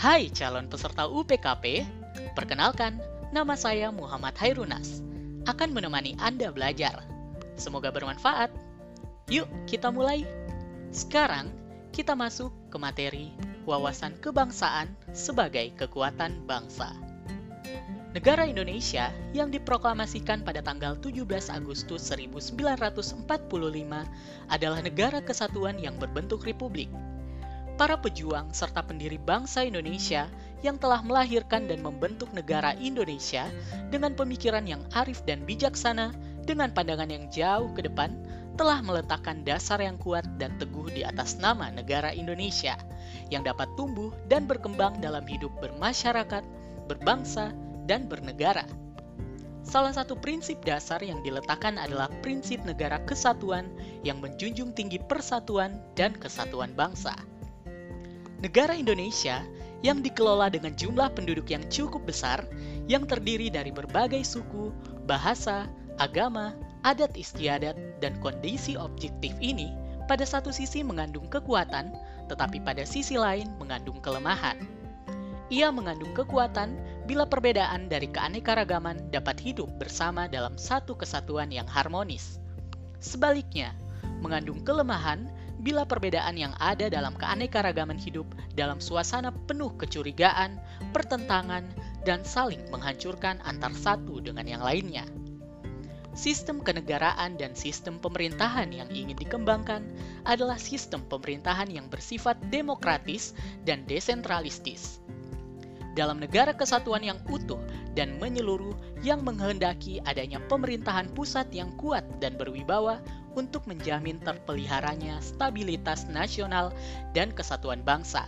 Hai calon peserta UPKP, perkenalkan, nama saya Muhammad Hairunas. Akan menemani Anda belajar. Semoga bermanfaat. Yuk, kita mulai. Sekarang, kita masuk ke materi wawasan kebangsaan sebagai kekuatan bangsa. Negara Indonesia yang diproklamasikan pada tanggal 17 Agustus 1945 adalah negara kesatuan yang berbentuk republik. Para pejuang serta pendiri bangsa Indonesia yang telah melahirkan dan membentuk negara Indonesia dengan pemikiran yang arif dan bijaksana dengan pandangan yang jauh ke depan telah meletakkan dasar yang kuat dan teguh di atas nama negara Indonesia yang dapat tumbuh dan berkembang dalam hidup bermasyarakat, berbangsa, dan bernegara. Salah satu prinsip dasar yang diletakkan adalah prinsip negara kesatuan yang menjunjung tinggi persatuan dan kesatuan bangsa. Negara Indonesia yang dikelola dengan jumlah penduduk yang cukup besar, yang terdiri dari berbagai suku, bahasa, agama, adat istiadat, dan kondisi objektif ini pada satu sisi mengandung kekuatan, tetapi pada sisi lain mengandung kelemahan. Ia mengandung kekuatan bila perbedaan dari keanekaragaman dapat hidup bersama dalam satu kesatuan yang harmonis. Sebaliknya, mengandung kelemahan bila perbedaan yang ada dalam keanekaragaman hidup dalam suasana penuh kecurigaan, pertentangan, dan saling menghancurkan antar satu dengan yang lainnya. Sistem kenegaraan dan sistem pemerintahan yang ingin dikembangkan adalah sistem pemerintahan yang bersifat demokratis dan desentralistis dalam negara kesatuan yang utuh dan menyeluruh yang menghendaki adanya pemerintahan pusat yang kuat dan berwibawa untuk menjamin terpeliharanya stabilitas nasional dan kesatuan bangsa.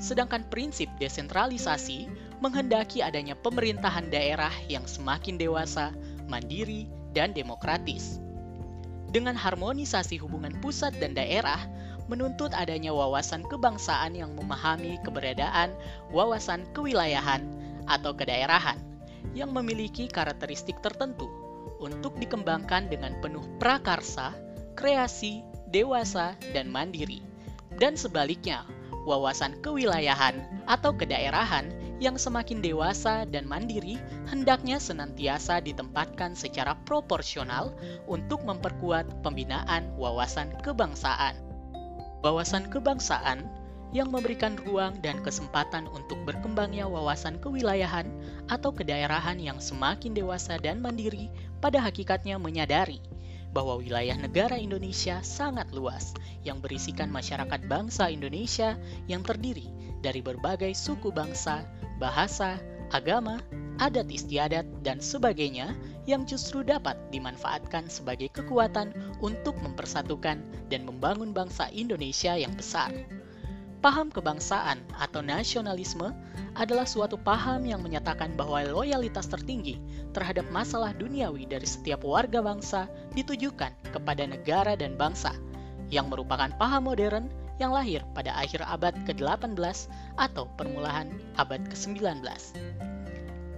Sedangkan prinsip desentralisasi menghendaki adanya pemerintahan daerah yang semakin dewasa, mandiri, dan demokratis. Dengan harmonisasi hubungan pusat dan daerah, menuntut adanya wawasan kebangsaan yang memahami keberadaan wawasan kewilayahan atau kedaerahan yang memiliki karakteristik tertentu untuk dikembangkan dengan penuh prakarsa, kreasi, dewasa, dan mandiri. Dan sebaliknya, wawasan kewilayahan atau kedaerahan yang semakin dewasa dan mandiri hendaknya senantiasa ditempatkan secara proporsional untuk memperkuat pembinaan wawasan kebangsaan wawasan kebangsaan yang memberikan ruang dan kesempatan untuk berkembangnya wawasan kewilayahan atau kedaerahan yang semakin dewasa dan mandiri pada hakikatnya menyadari bahwa wilayah negara Indonesia sangat luas yang berisikan masyarakat bangsa Indonesia yang terdiri dari berbagai suku bangsa, bahasa, agama, adat istiadat, dan sebagainya yang justru dapat dimanfaatkan sebagai kekuatan untuk mempersatukan dan membangun bangsa Indonesia yang besar. Paham kebangsaan atau nasionalisme adalah suatu paham yang menyatakan bahwa loyalitas tertinggi terhadap masalah duniawi dari setiap warga bangsa ditujukan kepada negara dan bangsa, yang merupakan paham modern yang lahir pada akhir abad ke-18 atau permulaan abad ke-19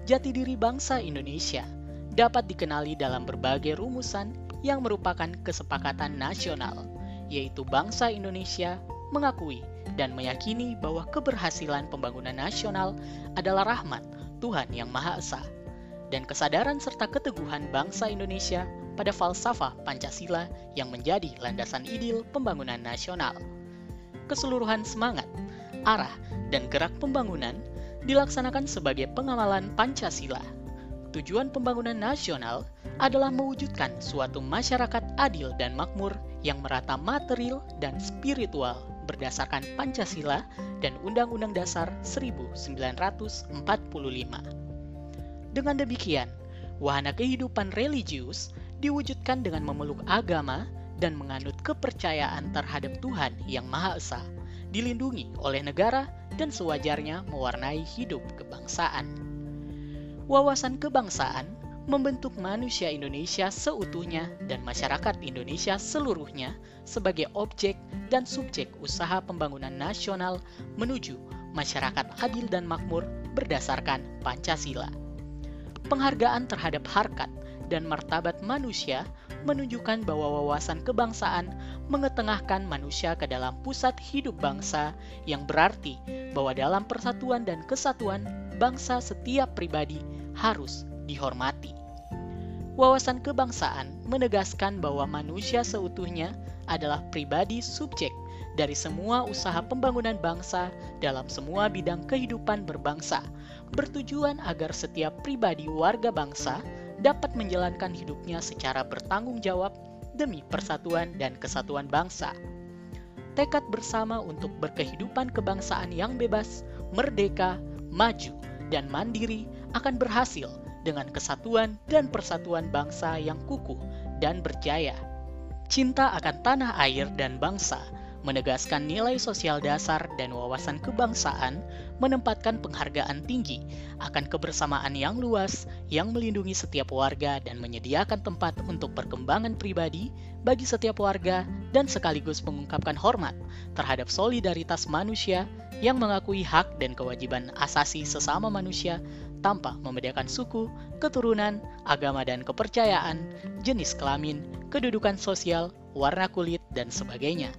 jati diri bangsa Indonesia dapat dikenali dalam berbagai rumusan yang merupakan kesepakatan nasional, yaitu bangsa Indonesia mengakui dan meyakini bahwa keberhasilan pembangunan nasional adalah rahmat Tuhan Yang Maha Esa, dan kesadaran serta keteguhan bangsa Indonesia pada falsafah Pancasila yang menjadi landasan idil pembangunan nasional. Keseluruhan semangat, arah, dan gerak pembangunan dilaksanakan sebagai pengamalan Pancasila. Tujuan pembangunan nasional adalah mewujudkan suatu masyarakat adil dan makmur yang merata material dan spiritual berdasarkan Pancasila dan Undang-Undang Dasar 1945. Dengan demikian, wahana kehidupan religius diwujudkan dengan memeluk agama dan menganut kepercayaan terhadap Tuhan yang Maha Esa dilindungi oleh negara dan sewajarnya mewarnai hidup kebangsaan. Wawasan kebangsaan membentuk manusia Indonesia seutuhnya dan masyarakat Indonesia seluruhnya sebagai objek dan subjek usaha pembangunan nasional menuju masyarakat adil dan makmur berdasarkan Pancasila. Penghargaan terhadap harkat dan martabat manusia menunjukkan bahwa wawasan kebangsaan mengetengahkan manusia ke dalam pusat hidup bangsa yang berarti bahwa dalam persatuan dan kesatuan bangsa setiap pribadi harus dihormati. Wawasan kebangsaan menegaskan bahwa manusia seutuhnya adalah pribadi subjek dari semua usaha pembangunan bangsa dalam semua bidang kehidupan berbangsa, bertujuan agar setiap pribadi warga bangsa dapat menjalankan hidupnya secara bertanggung jawab demi persatuan dan kesatuan bangsa. Tekad bersama untuk berkehidupan kebangsaan yang bebas, merdeka, maju, dan mandiri akan berhasil dengan kesatuan dan persatuan bangsa yang kukuh dan berjaya. Cinta akan tanah air dan bangsa menegaskan nilai sosial dasar dan wawasan kebangsaan, menempatkan penghargaan tinggi akan kebersamaan yang luas yang melindungi setiap warga dan menyediakan tempat untuk perkembangan pribadi bagi setiap warga dan sekaligus mengungkapkan hormat terhadap solidaritas manusia yang mengakui hak dan kewajiban asasi sesama manusia tanpa membedakan suku, keturunan, agama dan kepercayaan, jenis kelamin, kedudukan sosial, warna kulit, dan sebagainya.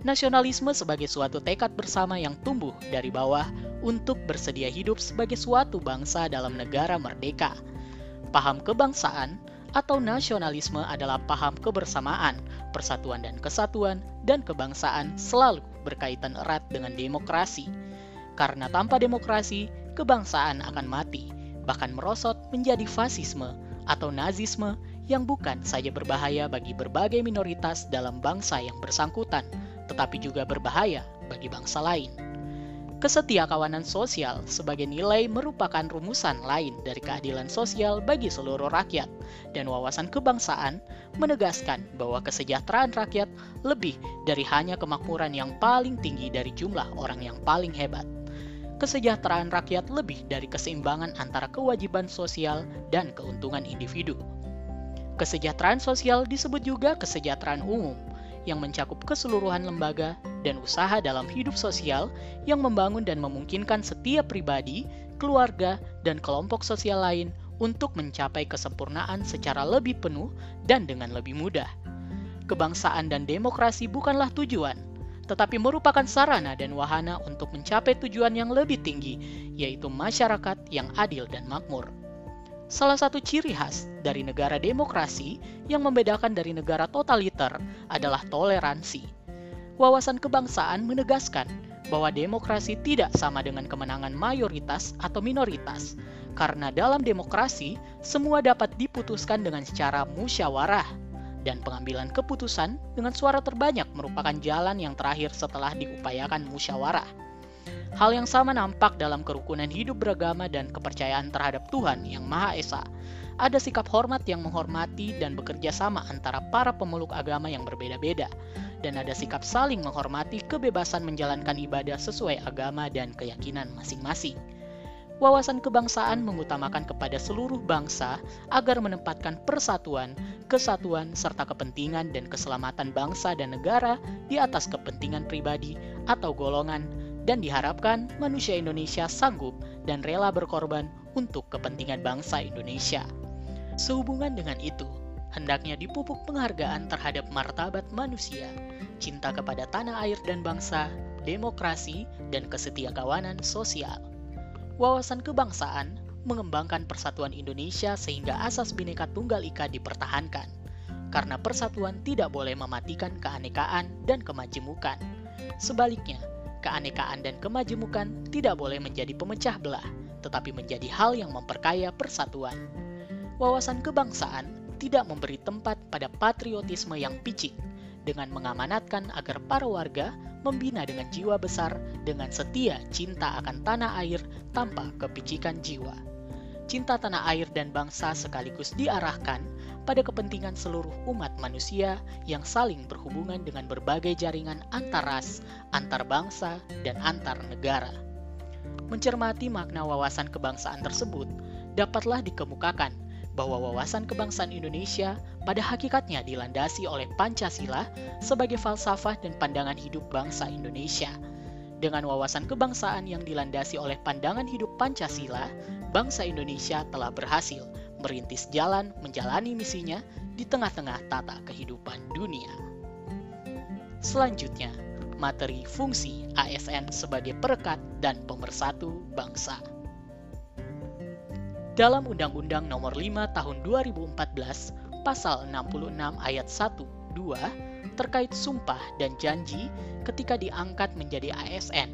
Nasionalisme sebagai suatu tekad bersama yang tumbuh dari bawah untuk bersedia hidup sebagai suatu bangsa dalam negara merdeka. Paham kebangsaan atau nasionalisme adalah paham kebersamaan, persatuan dan kesatuan, dan kebangsaan selalu berkaitan erat dengan demokrasi. Karena tanpa demokrasi, kebangsaan akan mati, bahkan merosot menjadi fasisme atau nazisme yang bukan saja berbahaya bagi berbagai minoritas dalam bangsa yang bersangkutan, tetapi juga berbahaya bagi bangsa lain. Kesetiakawanan sosial sebagai nilai merupakan rumusan lain dari keadilan sosial bagi seluruh rakyat, dan wawasan kebangsaan menegaskan bahwa kesejahteraan rakyat lebih dari hanya kemakmuran yang paling tinggi dari jumlah orang yang paling hebat. Kesejahteraan rakyat lebih dari keseimbangan antara kewajiban sosial dan keuntungan individu. Kesejahteraan sosial disebut juga kesejahteraan umum, yang mencakup keseluruhan lembaga dan usaha dalam hidup sosial yang membangun dan memungkinkan setiap pribadi, keluarga, dan kelompok sosial lain untuk mencapai kesempurnaan secara lebih penuh dan dengan lebih mudah. Kebangsaan dan demokrasi bukanlah tujuan, tetapi merupakan sarana dan wahana untuk mencapai tujuan yang lebih tinggi, yaitu masyarakat yang adil dan makmur. Salah satu ciri khas dari negara demokrasi yang membedakan dari negara totaliter adalah toleransi. Wawasan kebangsaan menegaskan bahwa demokrasi tidak sama dengan kemenangan mayoritas atau minoritas, karena dalam demokrasi semua dapat diputuskan dengan secara musyawarah, dan pengambilan keputusan dengan suara terbanyak merupakan jalan yang terakhir setelah diupayakan musyawarah. Hal yang sama nampak dalam kerukunan hidup beragama dan kepercayaan terhadap Tuhan yang Maha Esa. Ada sikap hormat yang menghormati dan bekerja sama antara para pemeluk agama yang berbeda-beda, dan ada sikap saling menghormati kebebasan menjalankan ibadah sesuai agama dan keyakinan masing-masing. Wawasan kebangsaan mengutamakan kepada seluruh bangsa agar menempatkan persatuan, kesatuan, serta kepentingan dan keselamatan bangsa dan negara di atas kepentingan pribadi atau golongan dan diharapkan manusia Indonesia sanggup dan rela berkorban untuk kepentingan bangsa Indonesia. Sehubungan dengan itu, hendaknya dipupuk penghargaan terhadap martabat manusia, cinta kepada tanah air dan bangsa, demokrasi, dan kesetiakawanan sosial. Wawasan kebangsaan mengembangkan persatuan Indonesia sehingga asas Bhinneka Tunggal Ika dipertahankan, karena persatuan tidak boleh mematikan keanekaan dan kemajemukan. Sebaliknya, keanekaan dan kemajemukan tidak boleh menjadi pemecah belah, tetapi menjadi hal yang memperkaya persatuan. Wawasan kebangsaan tidak memberi tempat pada patriotisme yang picik, dengan mengamanatkan agar para warga membina dengan jiwa besar, dengan setia cinta akan tanah air tanpa kepicikan jiwa. Cinta tanah air dan bangsa sekaligus diarahkan pada kepentingan seluruh umat manusia yang saling berhubungan dengan berbagai jaringan antar ras, antar bangsa, dan antar negara. Mencermati makna wawasan kebangsaan tersebut, dapatlah dikemukakan bahwa wawasan kebangsaan Indonesia pada hakikatnya dilandasi oleh Pancasila sebagai falsafah dan pandangan hidup bangsa Indonesia. Dengan wawasan kebangsaan yang dilandasi oleh pandangan hidup Pancasila, bangsa Indonesia telah berhasil merintis jalan menjalani misinya di tengah-tengah tata kehidupan dunia. Selanjutnya, materi fungsi ASN sebagai perekat dan pemersatu bangsa. Dalam Undang-Undang Nomor 5 Tahun 2014, Pasal 66 Ayat 1, 2, terkait sumpah dan janji ketika diangkat menjadi ASN.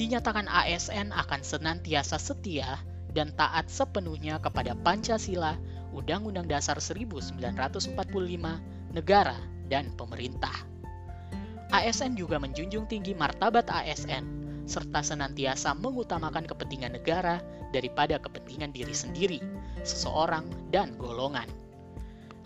Dinyatakan ASN akan senantiasa setia dan taat sepenuhnya kepada Pancasila, Undang-Undang Dasar 1945, negara, dan pemerintah. ASN juga menjunjung tinggi martabat ASN serta senantiasa mengutamakan kepentingan negara daripada kepentingan diri sendiri, seseorang, dan golongan.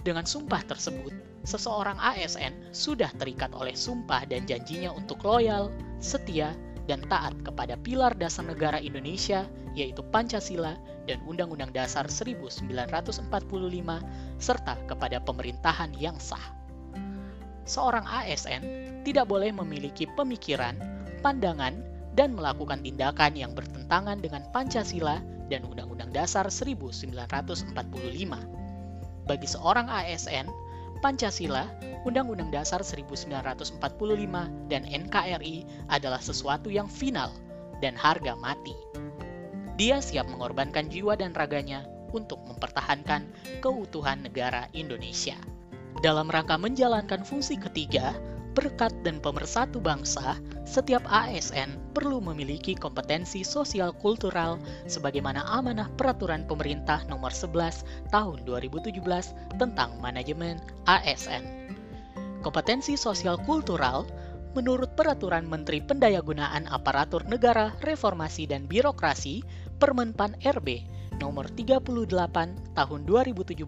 Dengan sumpah tersebut, seseorang ASN sudah terikat oleh sumpah dan janjinya untuk loyal, setia, dan taat kepada pilar dasar negara Indonesia, yaitu Pancasila dan Undang-Undang Dasar 1945, serta kepada pemerintahan yang sah. Seorang ASN tidak boleh memiliki pemikiran, pandangan, dan melakukan tindakan yang bertentangan dengan Pancasila dan Undang-Undang Dasar 1945. Bagi seorang ASN, Pancasila, Undang-Undang Dasar 1945, dan NKRI adalah sesuatu yang final dan harga mati. Dia siap mengorbankan jiwa dan raganya untuk mempertahankan keutuhan negara Indonesia. Dalam rangka menjalankan fungsi ketiga, berkat dan pemersatu bangsa, setiap ASN perlu memiliki kompetensi sosial kultural sebagaimana amanah peraturan pemerintah nomor 11 tahun 2017 tentang manajemen ASN. Kompetensi sosial kultural menurut peraturan Menteri Pendayagunaan Aparatur Negara Reformasi dan Birokrasi Permenpan RB nomor 38 tahun 2017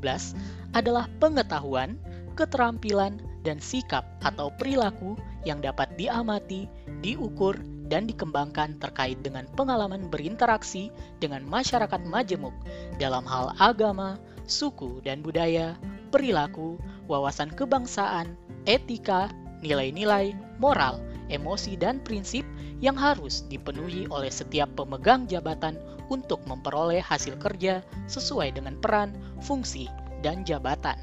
adalah pengetahuan, keterampilan, dan sikap atau perilaku yang dapat diamati, diukur, dan dikembangkan terkait dengan pengalaman berinteraksi dengan masyarakat majemuk dalam hal agama, suku dan budaya, perilaku, wawasan kebangsaan, etika, nilai-nilai, moral, emosi, dan prinsip yang harus dipenuhi oleh setiap pemegang jabatan untuk memperoleh hasil kerja sesuai dengan peran, fungsi, dan jabatan.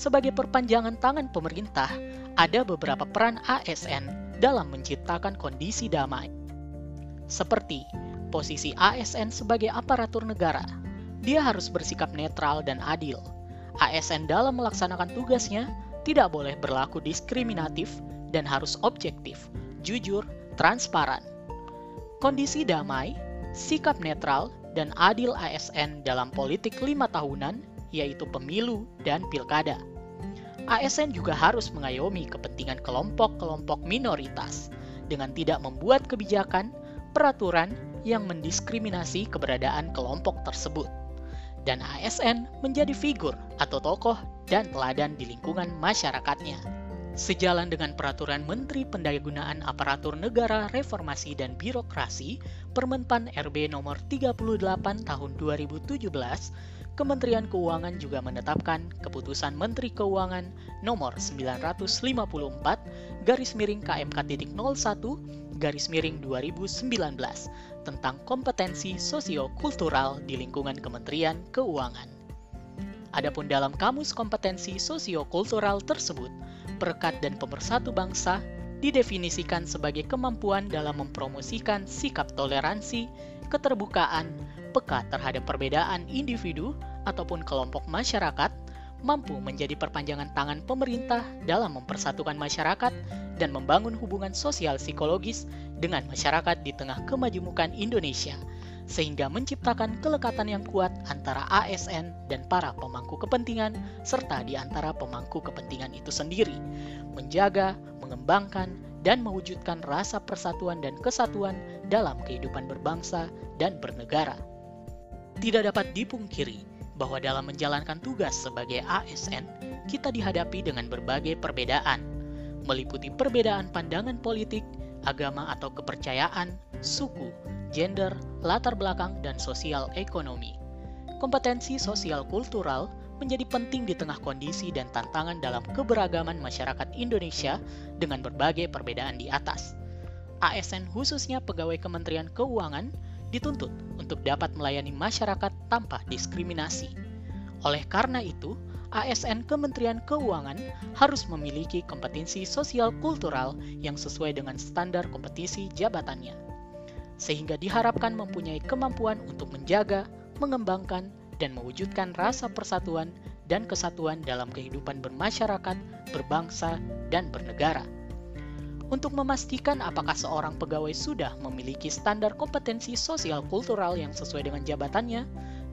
Sebagai perpanjangan tangan pemerintah, ada beberapa peran ASN dalam menciptakan kondisi damai. Seperti posisi ASN sebagai aparatur negara, dia harus bersikap netral dan adil. ASN dalam melaksanakan tugasnya tidak boleh berlaku diskriminatif dan harus objektif, jujur, transparan. Kondisi damai, sikap netral, dan adil ASN dalam politik lima tahunan, yaitu pemilu dan pilkada. ASN juga harus mengayomi kepentingan kelompok-kelompok minoritas dengan tidak membuat kebijakan, peraturan yang mendiskriminasi keberadaan kelompok tersebut. Dan ASN menjadi figur atau tokoh dan teladan di lingkungan masyarakatnya. Sejalan dengan peraturan Menteri Pendayagunaan Aparatur Negara Reformasi dan Birokrasi Permenpan RB nomor 38 tahun 2017 Kementerian Keuangan juga menetapkan Keputusan Menteri Keuangan Nomor 954 garis miring KMK.01 garis miring 2019 tentang kompetensi sosio-kultural di lingkungan Kementerian Keuangan. Adapun dalam kamus kompetensi sosio-kultural tersebut, perekat dan pemersatu bangsa didefinisikan sebagai kemampuan dalam mempromosikan sikap toleransi, keterbukaan, peka terhadap perbedaan individu ataupun kelompok masyarakat mampu menjadi perpanjangan tangan pemerintah dalam mempersatukan masyarakat dan membangun hubungan sosial psikologis dengan masyarakat di tengah kemajemukan Indonesia, sehingga menciptakan kelekatan yang kuat antara ASN dan para pemangku kepentingan, serta di antara pemangku kepentingan itu sendiri, menjaga, mengembangkan, dan mewujudkan rasa persatuan dan kesatuan dalam kehidupan berbangsa dan bernegara. Tidak dapat dipungkiri bahwa dalam menjalankan tugas sebagai ASN, kita dihadapi dengan berbagai perbedaan, meliputi perbedaan pandangan politik, agama atau kepercayaan, suku, gender, latar belakang, dan sosial ekonomi. Kompetensi sosial kultural menjadi penting di tengah kondisi dan tantangan dalam keberagaman masyarakat Indonesia dengan berbagai perbedaan di atas. ASN khususnya pegawai Kementerian Keuangan dituntut untuk dapat melayani masyarakat tanpa diskriminasi. Oleh karena itu, ASN Kementerian Keuangan harus memiliki kompetensi sosial kultural yang sesuai dengan standar kompetisi jabatannya, sehingga diharapkan mempunyai kemampuan untuk menjaga, mengembangkan, dan mewujudkan rasa persatuan dan kesatuan dalam kehidupan bermasyarakat, berbangsa, dan bernegara. Untuk memastikan apakah seorang pegawai sudah memiliki standar kompetensi sosial kultural yang sesuai dengan jabatannya,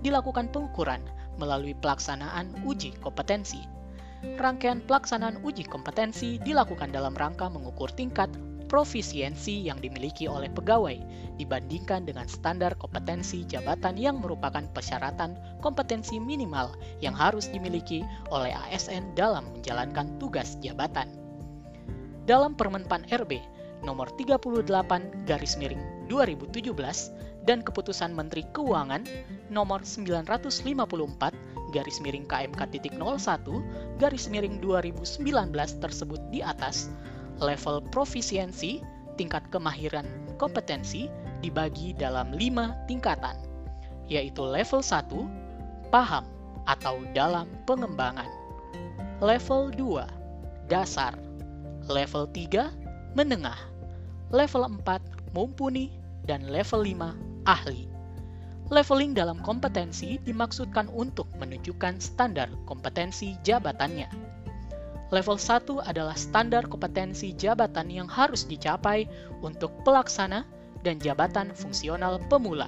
dilakukan pengukuran melalui pelaksanaan uji kompetensi. Rangkaian pelaksanaan uji kompetensi dilakukan dalam rangka mengukur tingkat profisiensi yang dimiliki oleh pegawai dibandingkan dengan standar kompetensi jabatan yang merupakan persyaratan kompetensi minimal yang harus dimiliki oleh ASN dalam menjalankan tugas jabatan. Dalam Permenpan RB nomor 38 garis miring 2017 dan keputusan Menteri Keuangan nomor 954 garis miring KMK.01 garis miring 2019 tersebut di atas, level profisiensi, tingkat kemahiran kompetensi dibagi dalam lima tingkatan, yaitu level 1, paham atau dalam pengembangan. Level 2, dasar. Level 3, menengah. Level 4, mumpuni. Dan level 5, ahli. Leveling dalam kompetensi dimaksudkan untuk menunjukkan standar kompetensi jabatannya. Level 1 adalah standar kompetensi jabatan yang harus dicapai untuk pelaksana dan jabatan fungsional pemula.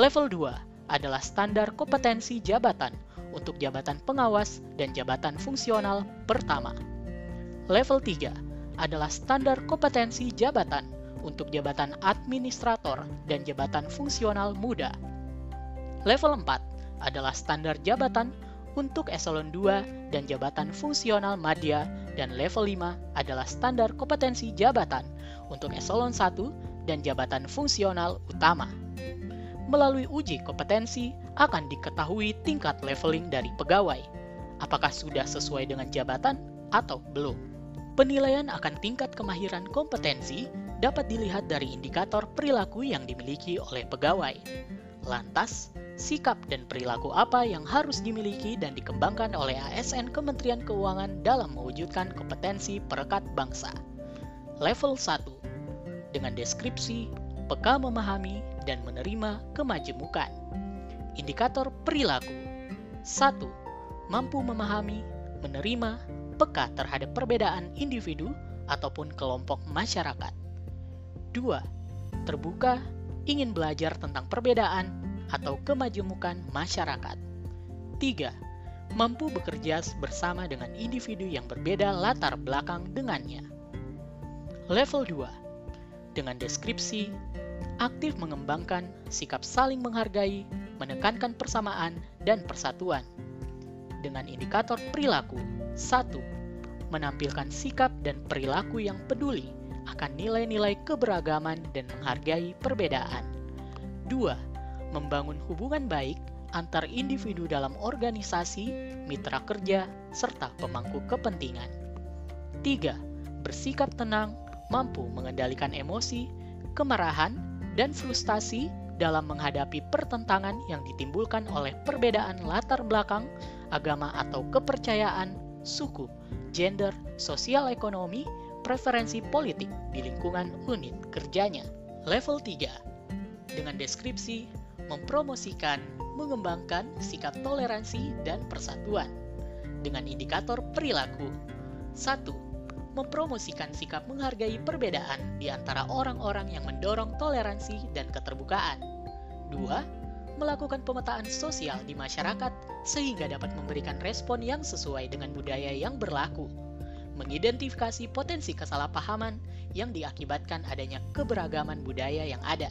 Level 2 adalah standar kompetensi jabatan untuk jabatan pengawas dan jabatan fungsional pertama. Level 3 adalah standar kompetensi jabatan untuk jabatan administrator dan jabatan fungsional muda. Level 4 adalah standar jabatan untuk eselon 2 dan jabatan fungsional madya dan level 5 adalah standar kompetensi jabatan untuk eselon 1 dan jabatan fungsional utama. Melalui uji kompetensi akan diketahui tingkat leveling dari pegawai. Apakah sudah sesuai dengan jabatan atau belum? Penilaian akan tingkat kemahiran kompetensi dapat dilihat dari indikator perilaku yang dimiliki oleh pegawai. Lantas, sikap dan perilaku apa yang harus dimiliki dan dikembangkan oleh ASN Kementerian Keuangan dalam mewujudkan kompetensi perekat bangsa. Level 1 dengan deskripsi, peka memahami dan menerima kemajemukan. Indikator perilaku 1. Mampu memahami, menerima, peka terhadap perbedaan individu ataupun kelompok masyarakat. 2. Terbuka, ingin belajar tentang perbedaan atau kemajemukan masyarakat. 3. Mampu bekerja bersama dengan individu yang berbeda latar belakang dengannya. Level 2. Dengan deskripsi, aktif mengembangkan sikap saling menghargai, menekankan persamaan dan persatuan. Dengan indikator perilaku, 1. Menampilkan sikap dan perilaku yang peduli akan nilai-nilai keberagaman dan menghargai perbedaan. 2. Membangun hubungan baik antar individu dalam organisasi, mitra kerja, serta pemangku kepentingan. 3. Bersikap tenang, mampu mengendalikan emosi, kemarahan, dan frustasi dalam menghadapi pertentangan yang ditimbulkan oleh perbedaan latar belakang, agama atau kepercayaan, suku, gender, sosial ekonomi, preferensi politik di lingkungan unit kerjanya. Level 3 dengan deskripsi mempromosikan, mengembangkan sikap toleransi dan persatuan dengan indikator perilaku. 1. Mempromosikan sikap menghargai perbedaan di antara orang-orang yang mendorong toleransi dan keterbukaan. 2. Melakukan pemetaan sosial di masyarakat sehingga dapat memberikan respon yang sesuai dengan budaya yang berlaku mengidentifikasi potensi kesalahpahaman yang diakibatkan adanya keberagaman budaya yang ada.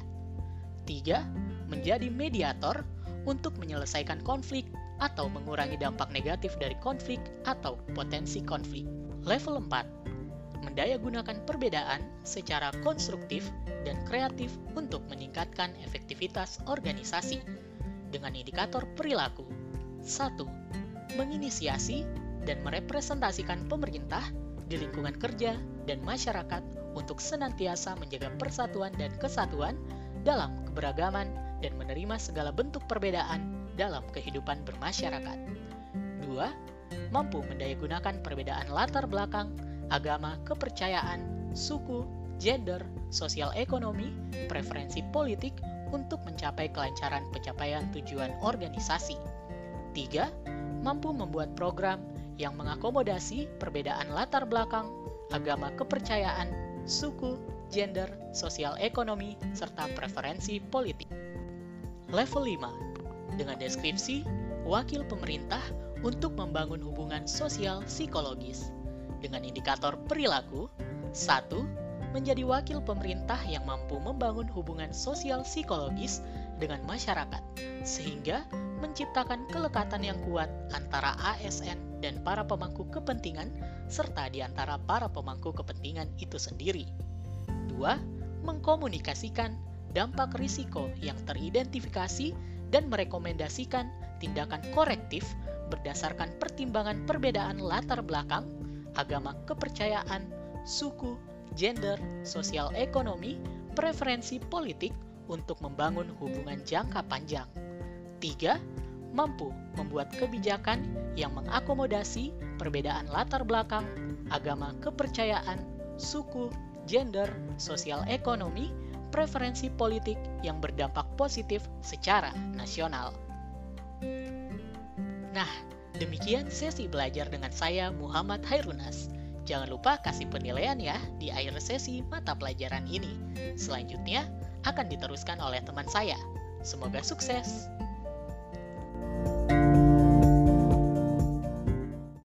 3. Menjadi mediator untuk menyelesaikan konflik atau mengurangi dampak negatif dari konflik atau potensi konflik. Level 4. Mendaya gunakan perbedaan secara konstruktif dan kreatif untuk meningkatkan efektivitas organisasi dengan indikator perilaku. 1. Menginisiasi dan merepresentasikan pemerintah di lingkungan kerja dan masyarakat untuk senantiasa menjaga persatuan dan kesatuan dalam keberagaman dan menerima segala bentuk perbedaan dalam kehidupan bermasyarakat. Dua, mampu mendayagunakan perbedaan latar belakang, agama, kepercayaan, suku, gender, sosial ekonomi, preferensi politik untuk mencapai kelancaran pencapaian tujuan organisasi. Tiga, mampu membuat program yang mengakomodasi perbedaan latar belakang, agama kepercayaan, suku, gender, sosial ekonomi, serta preferensi politik. Level 5. Dengan deskripsi, wakil pemerintah untuk membangun hubungan sosial psikologis. Dengan indikator perilaku, 1. Menjadi wakil pemerintah yang mampu membangun hubungan sosial psikologis dengan masyarakat, sehingga menciptakan kelekatan yang kuat antara ASN dan para pemangku kepentingan, serta di antara para pemangku kepentingan itu sendiri. Dua, mengkomunikasikan dampak risiko yang teridentifikasi dan merekomendasikan tindakan korektif berdasarkan pertimbangan perbedaan latar belakang, agama kepercayaan, suku, gender, sosial ekonomi, preferensi politik untuk membangun hubungan jangka panjang. 3. Mampu membuat kebijakan yang mengakomodasi perbedaan latar belakang, agama kepercayaan, suku, gender, sosial ekonomi, preferensi politik yang berdampak positif secara nasional. Nah, demikian sesi belajar dengan saya Muhammad Hairunas. Jangan lupa kasih penilaian ya di akhir sesi mata pelajaran ini. Selanjutnya akan diteruskan oleh teman saya. Semoga sukses!